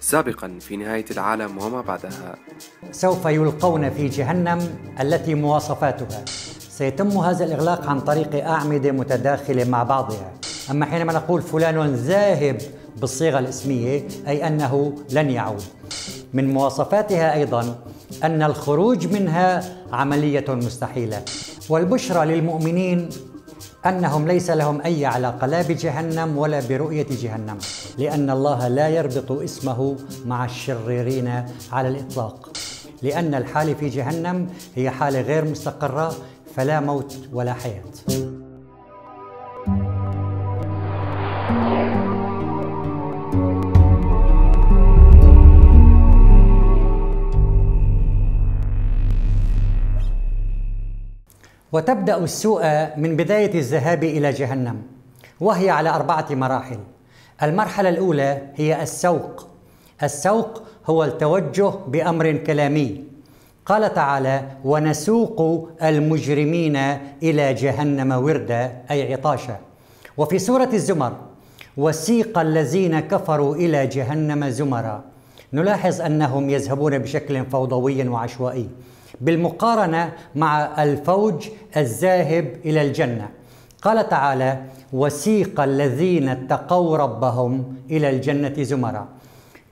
سابقا في نهاية العالم وما بعدها. سوف يلقون في جهنم التي مواصفاتها. سيتم هذا الإغلاق عن طريق أعمدة متداخلة مع بعضها. أما حينما نقول فلان ذاهب بالصيغة الاسمية أي أنه لن يعود. من مواصفاتها أيضا أن الخروج منها عملية مستحيلة. والبشرى للمؤمنين أنهم ليس لهم أي علاقة لا بجهنم ولا برؤية جهنم لأن الله لا يربط اسمه مع الشريرين على الإطلاق. لأن الحالة في جهنم هي حالة غير مستقرة فلا موت ولا حياة. وتبدأ السوء من بداية الذهاب إلى جهنم وهي على أربعة مراحل. المرحلة الأولى هي السوق. السوق هو التوجه بأمر كلامي. قال تعالى ونسوق المجرمين إلى جهنم وردا أي عطاشا. وفي سورة الزمر وسيق الذين كفروا إلى جهنم زمرا نلاحظ أنهم يذهبون بشكل فوضوي وعشوائي. بالمقارنة مع الفوج الذاهب إلى الجنة. قال تعالى وسيق الذين اتقوا ربهم إلى الجنة زمرا.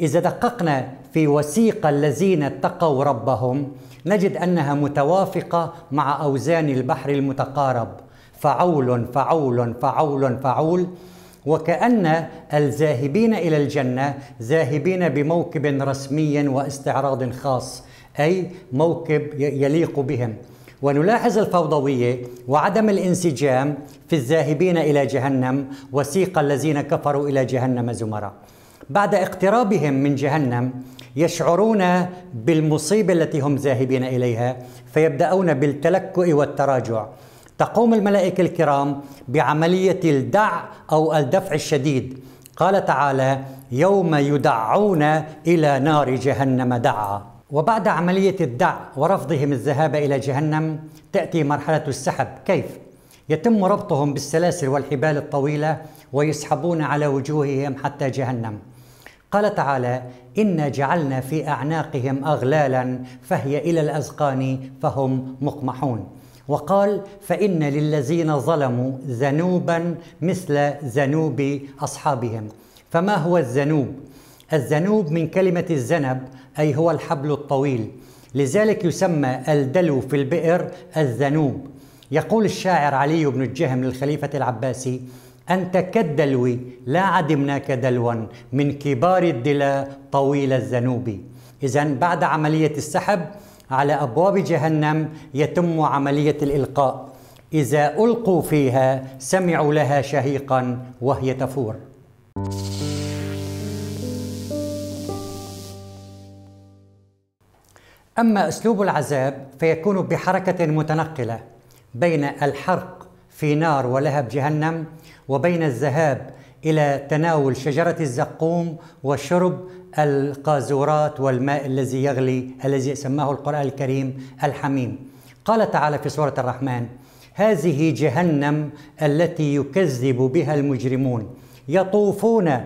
إذا دققنا في وسيق الذين اتقوا ربهم نجد أنها متوافقة مع أوزان البحر المتقارب. فعول فعول فعول فعول. وكأن الذاهبين إلى الجنة ذاهبين بموكب رسمي واستعراض خاص. أي موكب يليق بهم. ونلاحظ الفوضوية وعدم الانسجام في الذاهبين إلى جهنم وسيق الذين كفروا إلى جهنم زمرا. بعد اقترابهم من جهنم يشعرون بالمصيبة التي هم ذاهبين إليها فيبدأون بالتلكؤ والتراجع. تقوم الملائكة الكرام بعملية الدع أو الدفع الشديد. قال تعالى يوم يدعون إلى نار جهنم دعا. وبعد عملية الدع ورفضهم الذهاب إلى جهنم تأتي مرحلة السحب كيف؟ يتم ربطهم بالسلاسل والحبال الطويلة ويسحبون على وجوههم حتى جهنم قال تعالى إنا جعلنا في أعناقهم أغلالا فهي إلى الأذقان فهم مقمحون وقال فإن للذين ظلموا ذنوبا مثل ذنوب أصحابهم فما هو الذنوب؟ الذنوب من كلمة الذنب أي هو الحبل الطويل. لذلك يسمى الدلو في البئر الذنوب. يقول الشاعر علي بن الجهم للخليفة العباسي أنت كالدلو لا عدمناك دلوا من كبار الدلا طويل الذنوب. إذا بعد عملية السحب على أبواب جهنم يتم عملية الإلقاء. إذا ألقوا فيها سمعوا لها شهيقا وهي تفور. أما أسلوب العذاب فيكون بحركة متنقلة بين الحرق في نار ولهب جهنم وبين الذهاب إلى تناول شجرة الزقوم وشرب القاذورات والماء الذي يغلي الذي سماه القرآن الكريم الحميم. قال تعالى في سورة الرحمن هذه جهنم التي يكذب بها المجرمون. يطوفون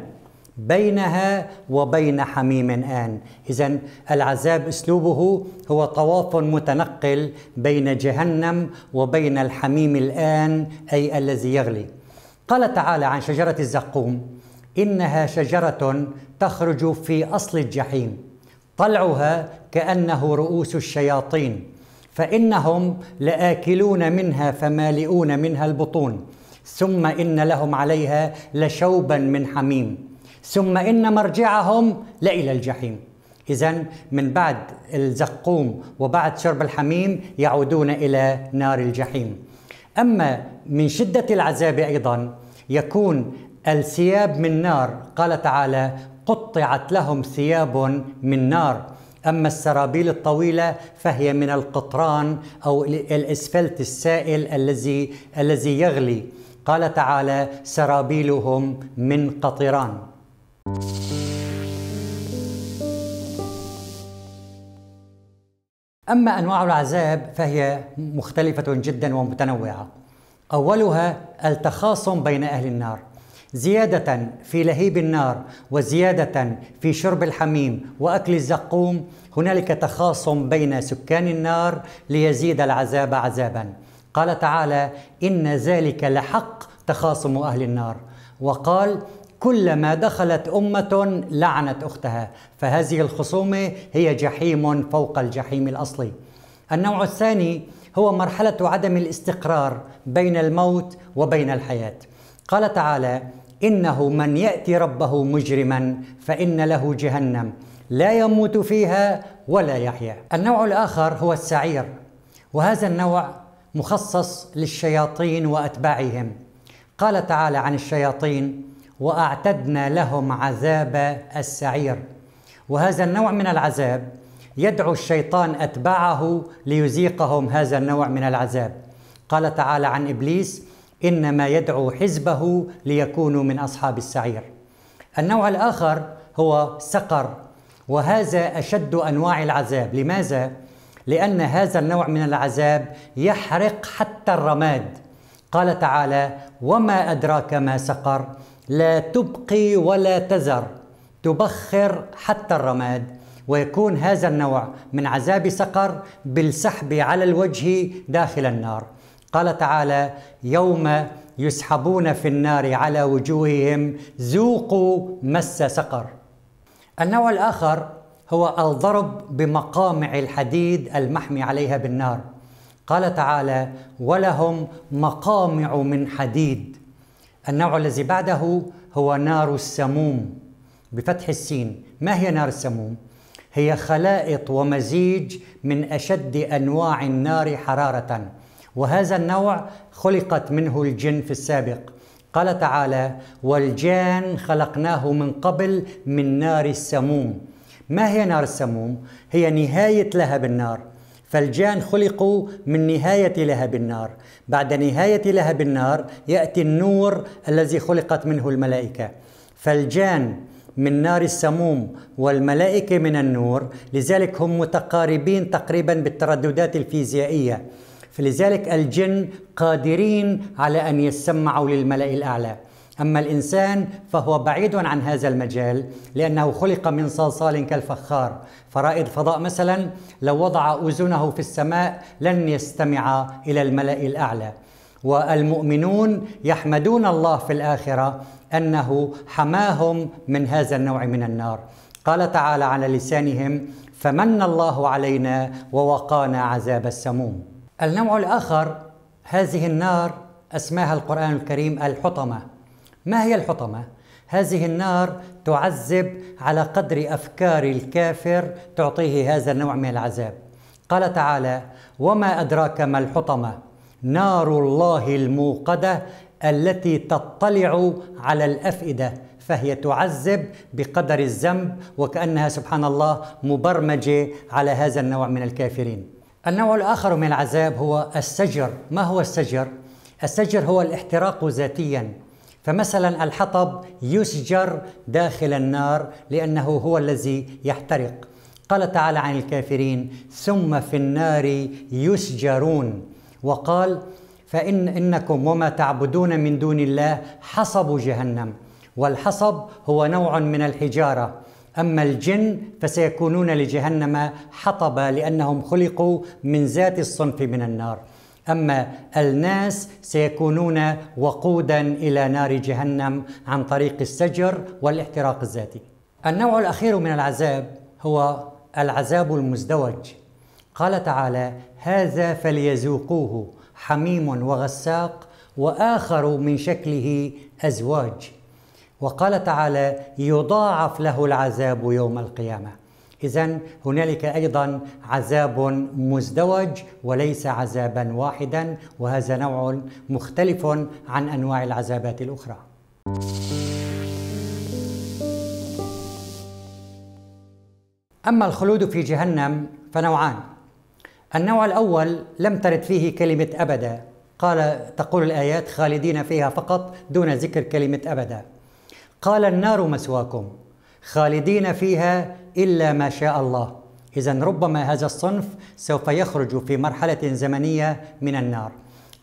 بينها وبين حميم آن. إذا العذاب أسلوبه هو طواف متنقل بين جهنم وبين الحميم الآن أي الذي يغلي. قال تعالى عن شجرة الزقوم إنها شجرة تخرج في أصل الجحيم. طلعها كأنه رؤوس الشياطين فإنهم لآكلون منها فمالئون منها البطون. ثم إن لهم عليها لشوبا من حميم. ثم إن مرجعهم لإلى الجحيم. إذا من بعد الزقوم وبعد شرب الحميم يعودون إلى نار الجحيم. أما من شدة العذاب أيضا يكون الثياب من نار. قال تعالى قطعت لهم ثياب من نار. أما السرابيل الطويلة فهي من القطران أو الإسفلت السائل الذي الذي يغلي. قال تعالى سرابيلهم من قطران. أما أنواع العذاب فهي مختلفة جدا ومتنوعة. أولها التخاصم بين أهل النار زيادة في لهيب النار وزيادة في شرب الحميم وأكل الزقوم. هنالك تخاصم بين سكان النار ليزيد العذاب عذابا. قال تعالى إن ذلك لحق تخاصم أهل النار وقال كلما دخلت أمة لعنت أختها فهذه الخصومة هي جحيم فوق الجحيم الأصلي. النوع الثاني هو مرحلة عدم الاستقرار بين الموت وبين الحياة. قال تعالى إنه من يأتي ربه مجرما فإن له جهنم لا يموت فيها ولا يحيا. النوع الآخر هو السعير وهذا النوع مخصص للشياطين وأتباعهم. قال تعالى عن الشياطين وأعتدنا لهم عذاب السعير. وهذا النوع من العذاب يدعو الشيطان أتباعه ليذيقهم هذا النوع من العذاب. قال تعالى عن إبليس إنما يدعو حزبه ليكونوا من أصحاب السعير. النوع الآخر هو سقر وهذا أشد أنواع العذاب. لماذا؟ لأن هذا النوع من العذاب يحرق حتى الرماد. قال تعالى وما أدراك ما سقر؟ لا تبقي ولا تذر تبخر حتى الرماد ويكون هذا النوع من عذاب سقر بالسحب على الوجه داخل النار. قال تعالى يوم يسحبون في النار على وجوههم ذوقوا مس سقر. النوع الآخر هو الضرب بمقامع الحديد المحمي عليها بالنار. قال تعالى ولهم مقامع من حديد. النوع الذي بعده هو نار السموم بفتح السين. ما هي نار السموم؟ هي خلائط ومزيج من أشد أنواع النار حرارة وهذا النوع خلقت منه الجن في السابق. قال تعالى والجان خلقناه من قبل من نار السموم. ما هي نار السموم؟ هي نهاية لهب النار. فالجان خلقوا من نهاية لهب النار. بعد نهاية لهب النار يأتي النور الذي خلقت منه الملائكة. فالجان من نار السموم والملائكة من النور لذلك هم متقاربين تقريبا بالترددات الفيزيائية. فلذلك الجن قادرين على أن يسمعوا للملأ الأعلى. أما الإنسان فهو بعيد عن هذا المجال لأنه خلق من صلصال كالفخار. فرائد فضاء مثلا لو وضع أذنه في السماء لن يستمع إلى الملأ الأعلى. والمؤمنون يحمدون الله في الآخرة أنه حماهم من هذا النوع من النار. قال تعالى على لسانهم فمن الله علينا ووقانا عذاب السموم. النوع الآخر هذه النار أسماها القرآن الكريم الحطمة. ما هي الحطمة؟ هذه النار تعذب على قدر أفكار الكافر تعطيه هذا النوع من العذاب. قال تعالى وما أدراك ما الحطمة؟ نار الله الموقدة التي تطلع على الأفئدة فهي تعذب بقدر الذنب وكأنها سبحان الله مبرمجة على هذا النوع من الكافرين. النوع الآخر من العذاب هو السجر، ما هو السجر؟ السجر هو الاحتراق ذاتيا. فمثلا الحطب يسجر داخل النار لأنه هو الذي يحترق. قال تعالى عن الكافرين ثم في النار يسجرون وقال فإن إنكم وما تعبدون من دون الله حصب جهنم. والحصب هو نوع من الحجارة. أما الجن فسيكونون لجهنم حطبا لأنهم خلقوا من ذات الصنف من النار. أما الناس سيكونون وقودا إلى نار جهنم عن طريق السجر والاحتراق الذاتي. النوع الأخير من العذاب هو العذاب المزدوج. قال تعالى: هذا فليذوقوه حميم وغساق وآخر من شكله أزواج. وقال تعالى: يضاعف له العذاب يوم القيامة. إذا هنالك أيضا عذاب مزدوج وليس عذابا واحدا وهذا نوع مختلف عن أنواع العذابات الأخرى. أما الخلود في جهنم فنوعان. النوع الأول لم ترد فيه كلمة أبدا، قال تقول الآيات خالدين فيها فقط دون ذكر كلمة أبدا. قال النار مسواكم خالدين فيها إلا ما شاء الله. اذا ربما هذا الصنف سوف يخرج في مرحلة زمنية من النار.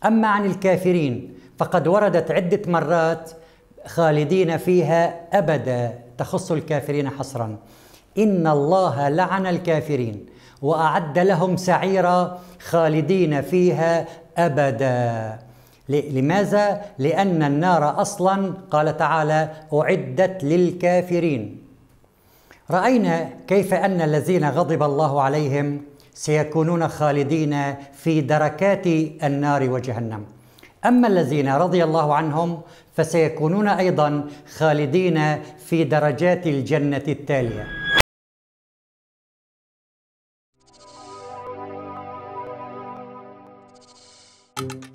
أما عن الكافرين فقد وردت عدة مرات خالدين فيها أبدا تخص الكافرين حصرا. إن الله لعن الكافرين وأعد لهم سعيرا خالدين فيها أبدا. لماذا؟ لأن النار أصلا قال تعالى أعدت للكافرين. رأينا كيف أن الذين غضب الله عليهم سيكونون خالدين في دركات النار وجهنم. أما الذين رضي الله عنهم فسيكونون أيضا خالدين في درجات الجنة التالية. thank you